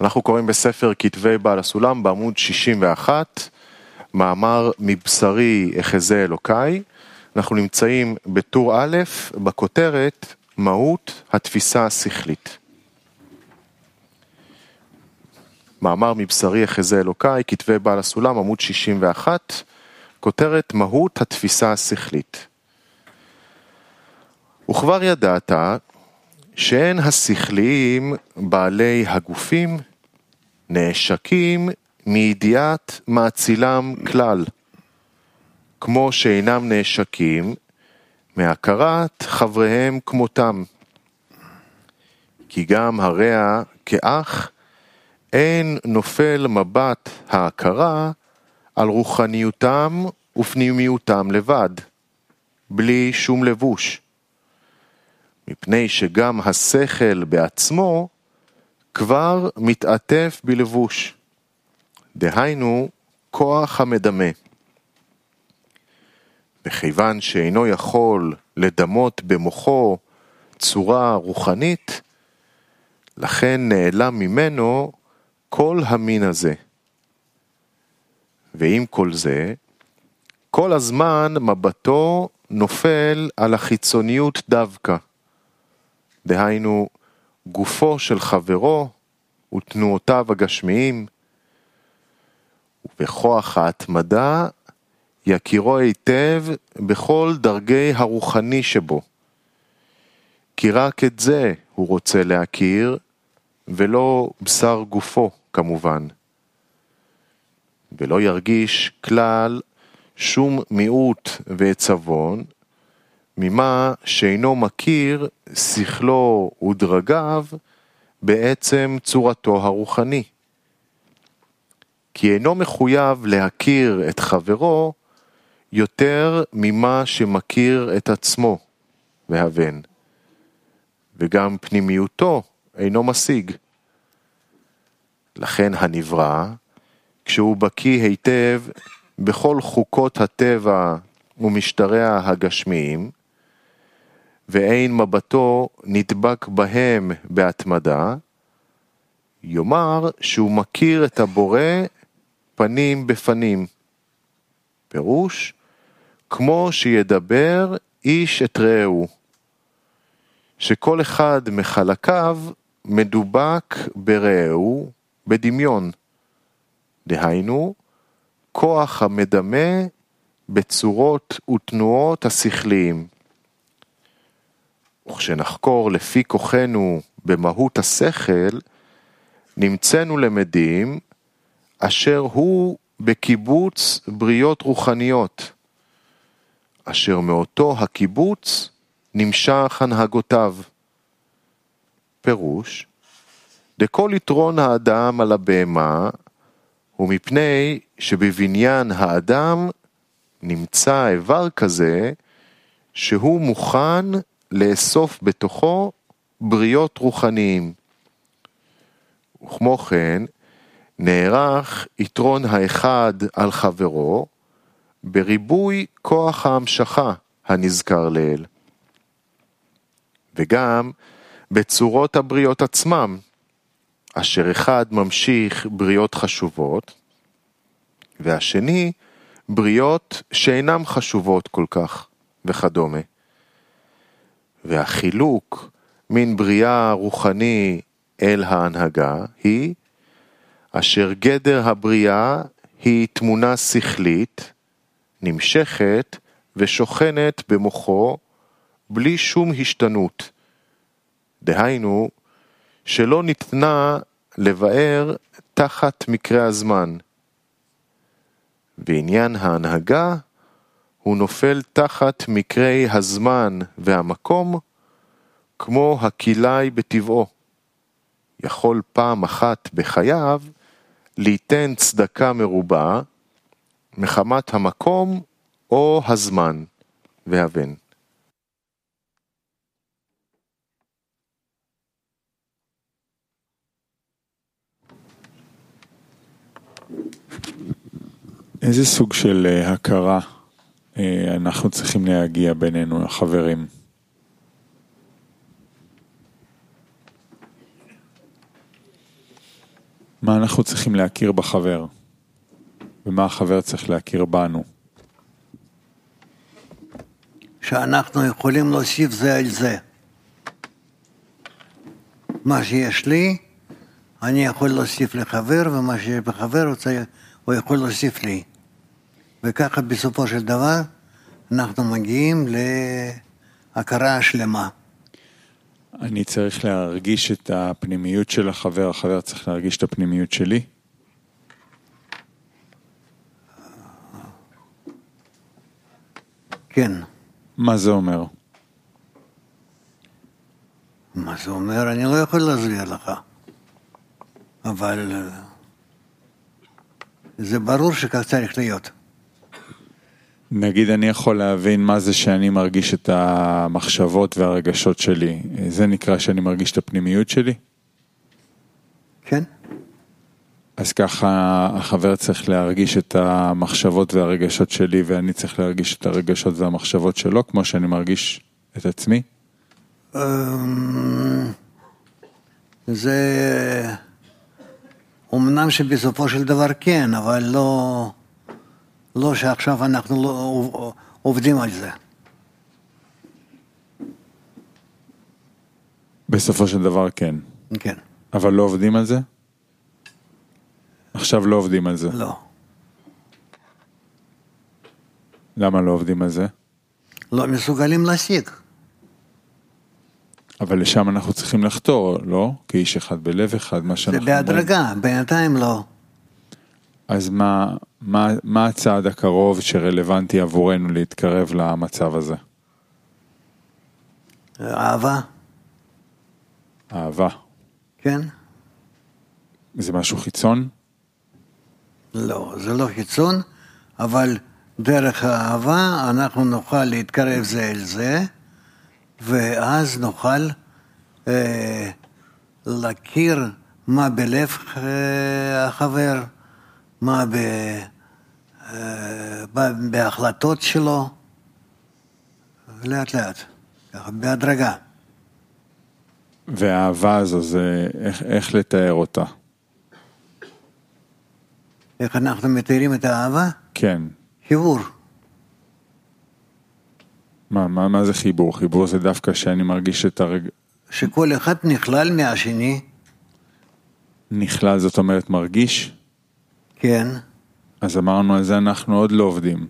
אנחנו קוראים בספר כתבי בעל הסולם בעמוד 61, מאמר מבשרי אחזה אלוקיי. אנחנו נמצאים בטור א', בכותרת מהות התפיסה השכלית. מאמר מבשרי אחזה אלוקיי, כתבי בעל הסולם, עמוד 61, כותרת מהות התפיסה השכלית. וכבר ידעת שאין השכליים בעלי הגופים נעשקים מידיעת מאצילם כלל, כמו שאינם נעשקים מהכרת חבריהם כמותם. כי גם הרע כאח אין נופל מבט ההכרה על רוחניותם ופנימיותם לבד, בלי שום לבוש. מפני שגם השכל בעצמו כבר מתעטף בלבוש. דהיינו, כוח המדמה. וכיוון שאינו יכול לדמות במוחו צורה רוחנית, לכן נעלם ממנו כל המין הזה. ועם כל זה, כל הזמן מבטו נופל על החיצוניות דווקא. דהיינו, גופו של חברו ותנועותיו הגשמיים, ובכוח ההתמדה יכירו היטב בכל דרגי הרוחני שבו. כי רק את זה הוא רוצה להכיר, ולא בשר גופו כמובן. ולא ירגיש כלל שום מיעוט ועצבון ממה שאינו מכיר שכלו ודרגיו בעצם צורתו הרוחני. כי אינו מחויב להכיר את חברו יותר ממה שמכיר את עצמו והבן, וגם פנימיותו אינו משיג. לכן הנברא, כשהוא בקיא היטב בכל חוקות הטבע ומשטריה הגשמיים, ואין מבטו נדבק בהם בהתמדה, יאמר שהוא מכיר את הבורא פנים בפנים. פירוש, כמו שידבר איש את רעהו, שכל אחד מחלקיו מדובק ברעהו בדמיון. דהיינו, כוח המדמה בצורות ותנועות השכליים. וכשנחקור לפי כוחנו במהות השכל, נמצאנו למדים אשר הוא בקיבוץ בריות רוחניות, אשר מאותו הקיבוץ נמשך הנהגותיו. פירוש, דכל יתרון האדם על הבהמה הוא מפני שבבניין האדם נמצא איבר כזה שהוא מוכן לאסוף בתוכו בריות רוחניים. וכמו כן, נערך יתרון האחד על חברו בריבוי כוח ההמשכה הנזכר לעיל. וגם בצורות הבריות עצמם, אשר אחד ממשיך בריות חשובות, והשני בריות שאינן חשובות כל כך, וכדומה. והחילוק מן בריאה רוחני אל ההנהגה היא אשר גדר הבריאה היא תמונה שכלית, נמשכת ושוכנת במוחו בלי שום השתנות. דהיינו, שלא ניתנה לבאר תחת מקרה הזמן. בעניין ההנהגה, הוא נופל תחת מקרי הזמן והמקום, כמו הכלאי בטבעו. יכול פעם אחת בחייו ליתן צדקה מרובה מחמת המקום או הזמן והבן. איזה סוג של אה, הכרה אנחנו צריכים להגיע בינינו, החברים? מה אנחנו צריכים להכיר בחבר? ומה החבר צריך להכיר בנו? שאנחנו יכולים להוסיף זה על זה. מה שיש לי, אני יכול להוסיף לחבר, ומה שיש בחבר, הוא יכול להוסיף לי. וככה בסופו של דבר אנחנו מגיעים להכרה השלמה. אני צריך להרגיש את הפנימיות של החבר, החבר צריך להרגיש את הפנימיות שלי? כן. מה זה אומר? מה זה אומר? אני לא יכול להסביר לך. אבל אה, זה ברור שכך צריך להיות. נגיד אני יכול להבין מה זה שאני מרגיש את המחשבות והרגשות שלי, זה נקרא שאני מרגיש את הפנימיות שלי? כן. אז ככה החבר צריך להרגיש את המחשבות והרגשות שלי ואני צריך להרגיש את הרגשות והמחשבות שלו כמו שאני מרגיש את עצמי? אמ, זה אמנם שבסופו של דבר כן, אבל לא, לא שעכשיו אנחנו לא עובדים על זה. בסופו של דבר כן. כן. אבל לא עובדים על זה? עכשיו לא עובדים על זה. לא. למה לא עובדים על זה? לא מסוגלים להשיג. אבל לשם אנחנו צריכים לחתור, לא? כאיש אחד בלב אחד, מה שאנחנו זה בהדרגה, בינתיים לא. אז מה, מה, מה הצעד הקרוב שרלוונטי עבורנו להתקרב למצב הזה? אהבה. אהבה. כן? זה משהו חיצון? לא, זה לא חיצון, אבל דרך האהבה אנחנו נוכל להתקרב זה אל זה, ואז נוכל אה, להכיר מה בלב אה, החבר, מה ב, אה, בהחלטות שלו, לאט לאט, ככה, בהדרגה. והאהבה הזו, זה איך, איך לתאר אותה? איך אנחנו מתארים את האהבה? כן. חיבור. מה, מה, מה זה חיבור? חיבור זה דווקא שאני מרגיש את הרג... שכל אחד נכלל מהשני. נכלל זאת אומרת מרגיש? כן. אז אמרנו על זה אנחנו עוד לא עובדים.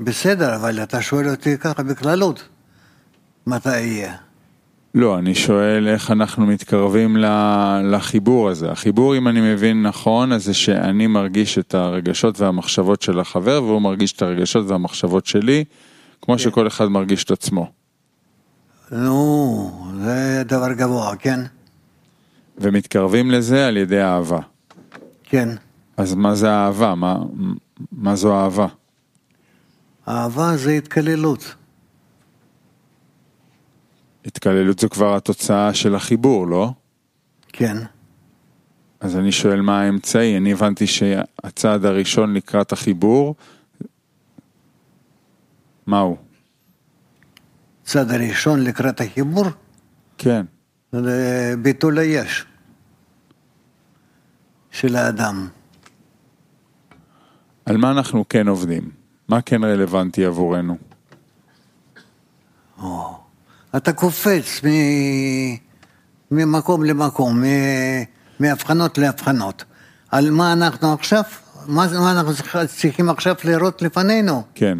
בסדר, אבל אתה שואל אותי ככה בכללות, מתי יהיה? לא, אני שואל איך אנחנו מתקרבים לחיבור הזה. החיבור, אם אני מבין נכון, אז זה שאני מרגיש את הרגשות והמחשבות של החבר, והוא מרגיש את הרגשות והמחשבות שלי, כמו כן. שכל אחד מרגיש את עצמו. נו, זה דבר גבוה, כן? ומתקרבים לזה על ידי אהבה. כן. אז מה זה אהבה? מה, מה זו אהבה? אהבה זה התקללות. התקללות זו כבר התוצאה של החיבור, לא? כן. אז אני שואל מה האמצעי, אני הבנתי שהצעד הראשון לקראת החיבור, מהו? הצעד הראשון לקראת החיבור? כן. זה ביטול היש של האדם. על מה אנחנו כן עובדים? מה כן רלוונטי עבורנו? או, אתה קופץ מ... ממקום למקום, מ... מהבחנות להבחנות. על מה אנחנו עכשיו, מה, מה אנחנו צריכים עכשיו לראות לפנינו? כן.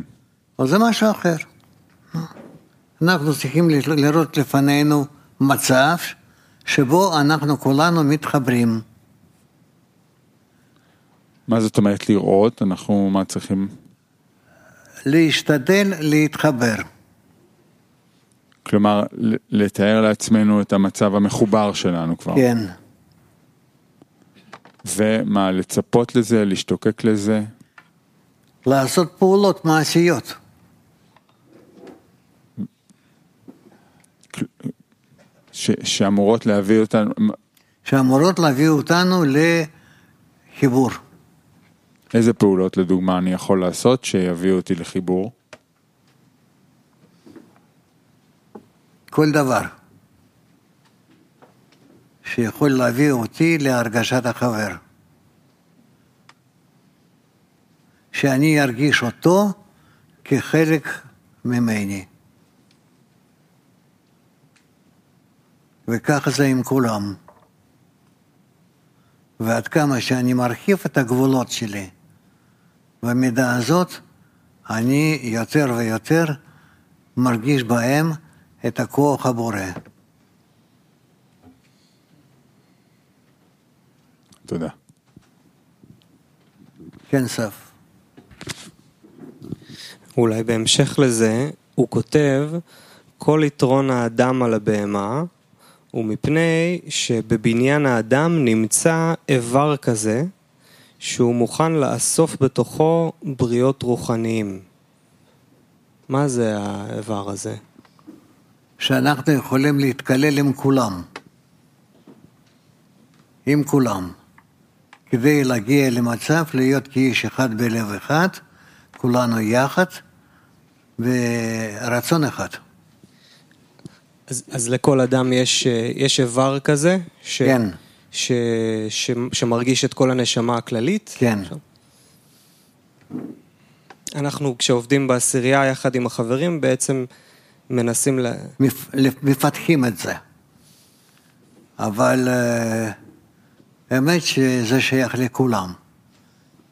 אז זה משהו אחר. אנחנו צריכים לראות לפנינו מצב שבו אנחנו כולנו מתחברים. מה זאת אומרת לראות? אנחנו מה צריכים? להשתדל להתחבר. כלומר, לתאר לעצמנו את המצב המחובר שלנו כבר. כן. ומה, לצפות לזה, להשתוקק לזה? לעשות פעולות מעשיות. ש, שאמורות להביא אותנו... שאמורות להביא אותנו לחיבור. איזה פעולות לדוגמה אני יכול לעשות שיביאו אותי לחיבור? כל דבר שיכול להביא אותי להרגשת החבר. שאני ארגיש אותו כחלק ממני. וככה זה עם כולם. ועד כמה שאני מרחיב את הגבולות שלי, במידה הזאת אני יותר ויותר מרגיש בהם את הכוח הבורא. תודה. כן, סף. אולי בהמשך לזה, הוא כותב, כל יתרון האדם על הבהמה הוא מפני שבבניין האדם נמצא איבר כזה שהוא מוכן לאסוף בתוכו בריות רוחניים. מה זה האיבר הזה? שאנחנו יכולים להתקלל עם כולם. עם כולם. כדי להגיע למצב להיות כאיש אחד בלב אחד, כולנו יחד, ורצון אחד. אז, אז לכל אדם יש, יש איבר כזה? ש, כן. ש, ש, שמרגיש את כל הנשמה הכללית? כן. אנחנו כשעובדים בעשירייה יחד עם החברים בעצם מנסים ל... מפ- מפתחים את זה. אבל אה, האמת שזה שייך לכולם.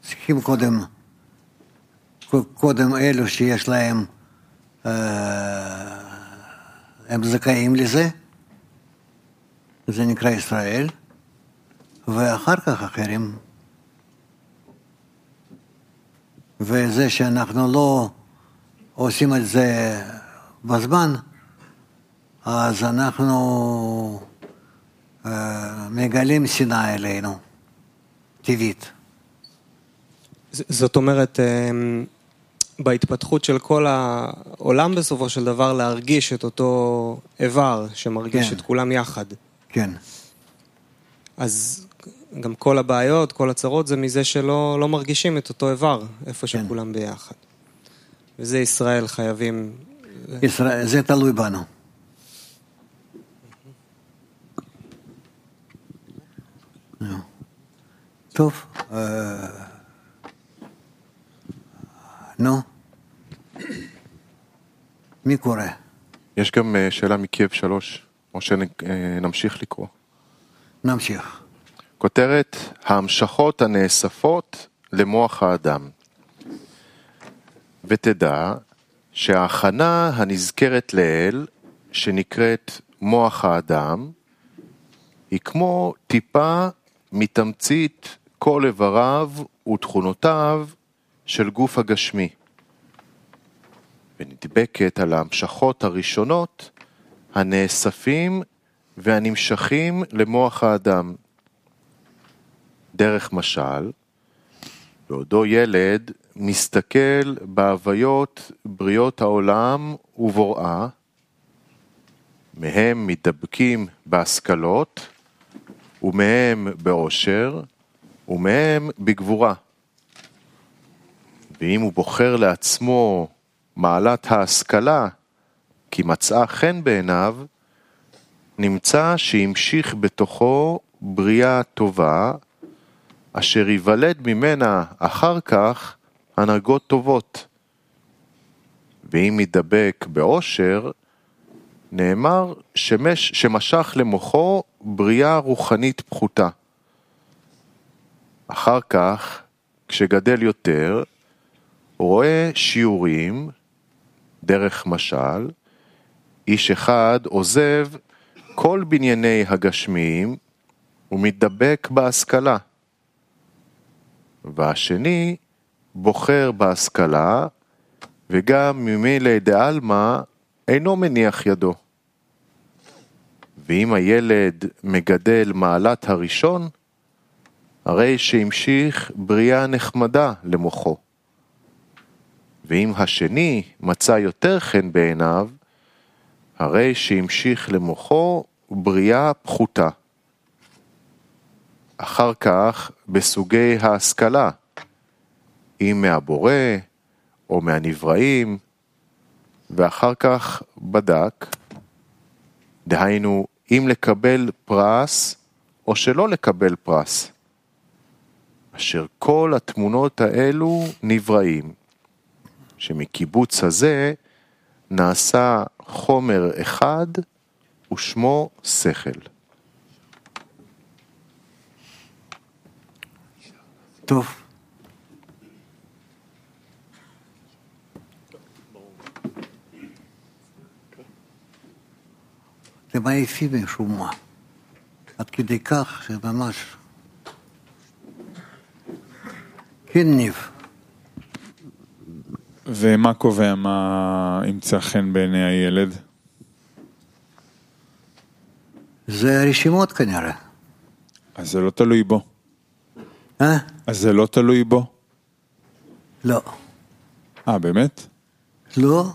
צריכים קודם, קודם אלו שיש להם, אה, הם זכאים לזה, זה נקרא ישראל, ואחר כך אחרים. וזה שאנחנו לא עושים את זה בזמן, אז אנחנו אה, מגלים שנאה אלינו, טבעית. זאת אומרת, אמ, בהתפתחות של כל העולם בסופו של דבר להרגיש את אותו איבר שמרגיש כן. את כולם יחד. כן, אז גם כל הבעיות, כל הצרות זה מזה שלא לא מרגישים את אותו איבר, איפה כן. שכולם ביחד. וזה ישראל חייבים... ישראל, זה תלוי בנו. נו. טוב, אה, נו, מי קורא? יש גם אה, שאלה מקייב שלוש, או שנמשיך לקרוא. נמשיך. כותרת, ההמשכות הנאספות למוח האדם. ותדע שההכנה הנזכרת לעיל, שנקראת מוח האדם, היא כמו טיפה מתמצית כל איבריו ותכונותיו של גוף הגשמי, ונדבקת על ההמשכות הראשונות הנאספים והנמשכים למוח האדם. דרך משל, בעודו ילד מסתכל בהוויות בריאות העולם ובוראה, מהם מתדבקים בהשכלות, ומהם באושר, ומהם בגבורה. ואם הוא בוחר לעצמו מעלת ההשכלה, כי מצאה חן בעיניו, נמצא שהמשיך בתוכו בריאה טובה, אשר ייוולד ממנה אחר כך הנהגות טובות. ואם ידבק באושר, נאמר שמש, שמשך למוחו בריאה רוחנית פחותה. אחר כך, כשגדל יותר, רואה שיעורים, דרך משל, איש אחד עוזב כל בנייני הגשמיים ומתדבק בהשכלה. והשני בוחר בהשכלה וגם ממילא דעלמא אינו מניח ידו. ואם הילד מגדל מעלת הראשון, הרי שהמשיך בריאה נחמדה למוחו. ואם השני מצא יותר חן בעיניו, הרי שהמשיך למוחו בריאה פחותה. אחר כך בסוגי ההשכלה, אם מהבורא או מהנבראים, ואחר כך בדק, דהיינו, אם לקבל פרס או שלא לקבל פרס. אשר כל התמונות האלו נבראים, שמקיבוץ הזה נעשה חומר אחד ושמו שכל. טוב. זה מעייפי משום מה. עד כדי כך שממש... כן, ניב. ומה קובע מה ימצא חן בעיני הילד? זה רשימות כנראה. אז זה לא תלוי בו. אה? אז זה לא תלוי בו. לא. אה, באמת? לא.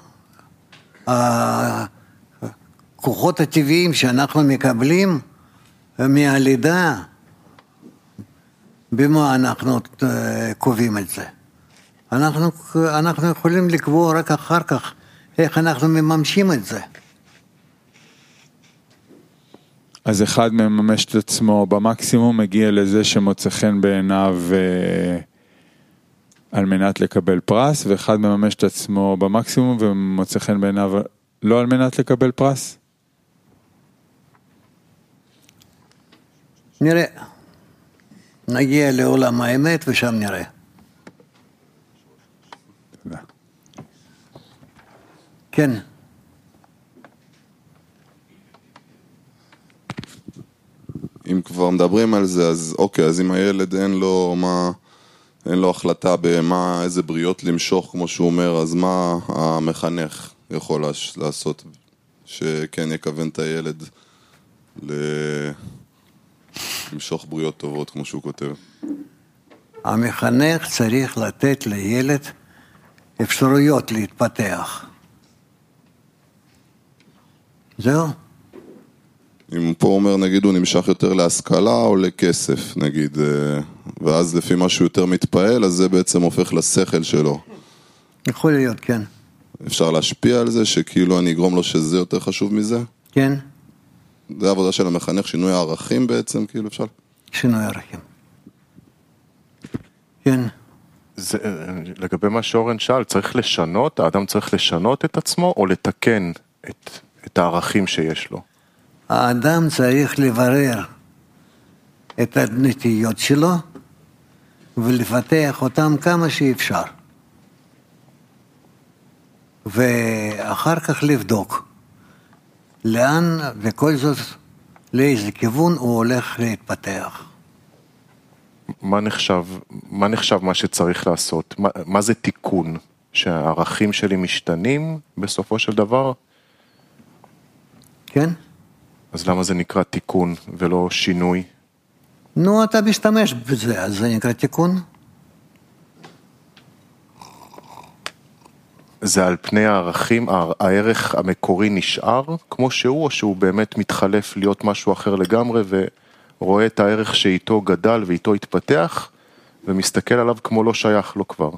הכוחות הטבעיים שאנחנו מקבלים מהלידה, במה אנחנו אה, קובעים את זה? אנחנו, אנחנו יכולים לקבוע רק אחר כך איך אנחנו מממשים את זה. אז אחד מממש את עצמו במקסימום, מגיע לזה שמוצא חן בעיניו אה, על מנת לקבל פרס, ואחד מממש את עצמו במקסימום ומוצא חן בעיניו לא על מנת לקבל פרס? נראה. נגיע לעולם האמת ושם נראה. תודה. כן. אם כבר מדברים על זה, אז אוקיי, אז אם הילד אין לו מה, אין לו החלטה במה, איזה בריות למשוך, כמו שהוא אומר, אז מה המחנך יכול לעש- לעשות שכן יכוון את הילד ל... למשוך בריות טובות, כמו שהוא כותב. המחנך צריך לתת לילד אפשרויות להתפתח. זהו. אם פה אומר, נגיד, הוא נמשך יותר להשכלה או לכסף, נגיד, אה, ואז לפי מה שהוא יותר מתפעל, אז זה בעצם הופך לשכל שלו. יכול להיות, כן. אפשר להשפיע על זה, שכאילו אני אגרום לו שזה יותר חשוב מזה? כן, זה העבודה של המחנך, שינוי הערכים בעצם, כאילו אפשר? שינוי ערכים. כן, זה, לגבי מה שאורן שאל, צריך לשנות, האדם צריך לשנות את עצמו או לתקן את, את הערכים שיש לו? האדם צריך לברר את הנטיות שלו ולפתח אותם כמה שאפשר. ואחר כך לבדוק לאן וכל זאת, לאיזה כיוון הוא הולך להתפתח. מה נחשב, מה נחשב מה שצריך לעשות? מה, מה זה תיקון? שהערכים שלי משתנים בסופו של דבר? כן? אז למה זה נקרא תיקון ולא שינוי? נו, אתה משתמש בזה, אז זה נקרא תיקון. זה על פני הערכים, הע- הערך המקורי נשאר כמו שהוא, או שהוא באמת מתחלף להיות משהו אחר לגמרי ורואה את הערך שאיתו גדל ואיתו התפתח ומסתכל עליו כמו לא שייך לו כבר?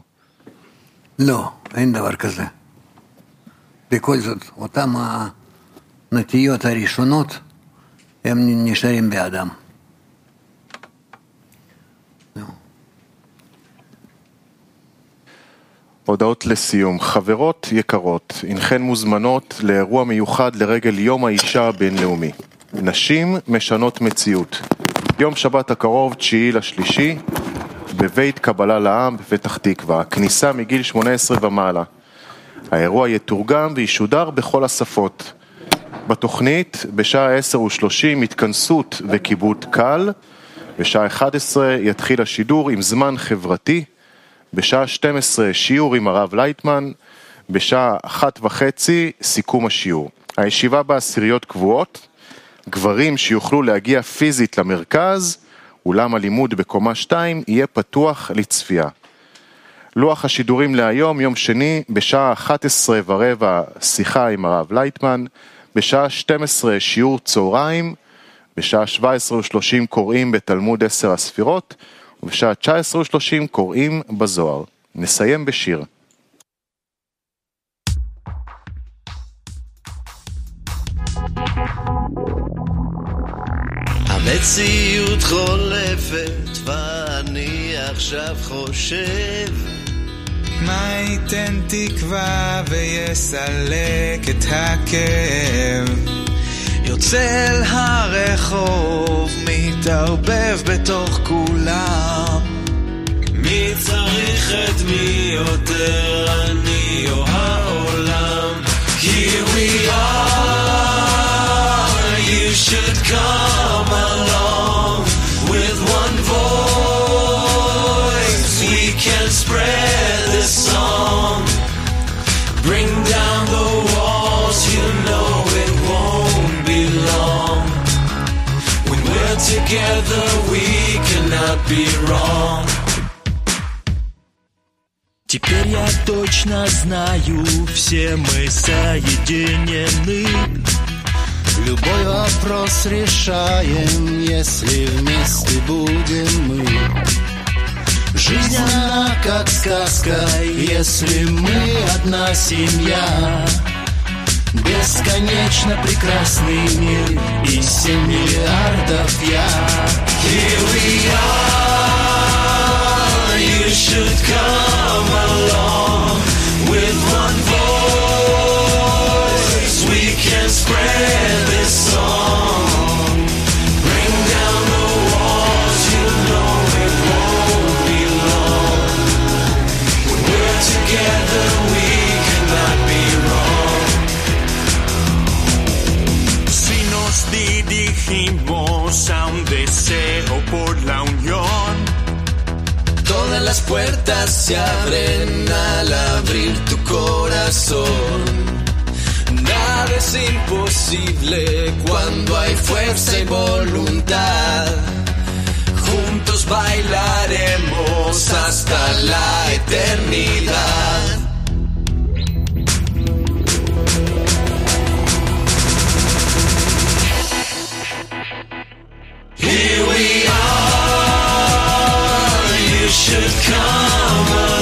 לא, אין דבר כזה. בכל זאת, אותן הנטיות הראשונות, הם נשארים באדם. הודעות לסיום. חברות יקרות, הנכן מוזמנות לאירוע מיוחד לרגל יום האישה הבינלאומי. נשים משנות מציאות. יום שבת הקרוב, תשיעי לשלישי, בבית קבלה לעם בפתח תקווה. כניסה מגיל 18 ומעלה. האירוע יתורגם וישודר בכל השפות. בתוכנית, בשעה 10:30 התכנסות וכיבוד קל. בשעה 11 יתחיל השידור עם זמן חברתי. בשעה 12 שיעור עם הרב לייטמן, בשעה אחת וחצי סיכום השיעור. הישיבה בעשיריות קבועות, גברים שיוכלו להגיע פיזית למרכז, אולם הלימוד בקומה 2 יהיה פתוח לצפייה. לוח השידורים להיום, יום שני, בשעה 11 ורבע שיחה עם הרב לייטמן, בשעה 12 שיעור צהריים, בשעה 17:30 קוראים בתלמוד עשר הספירות, ובשעה 19:30 קוראים בזוהר. נסיים בשיר. מציאות חולפת ואני עכשיו חושב מה ייתן תקווה ויסלק את הכאב? יוצא אל הרחוב, מתערבב בתוך כולם. מי צריך את מי יותר, אני be wrong. Теперь я точно знаю, все мы соединены. Любой вопрос решаем, если вместе будем мы. Жизнь она как сказка, если мы одна семья. Бесконечно прекрасный мир и семь миллиардов я. Here we are, you should come along with one voice. We can spread a un deseo por la unión, Todas las puertas se abren al abrir tu corazón. Nada es imposible cuando hay fuerza y voluntad. Juntos bailaremos hasta la eternidad. should come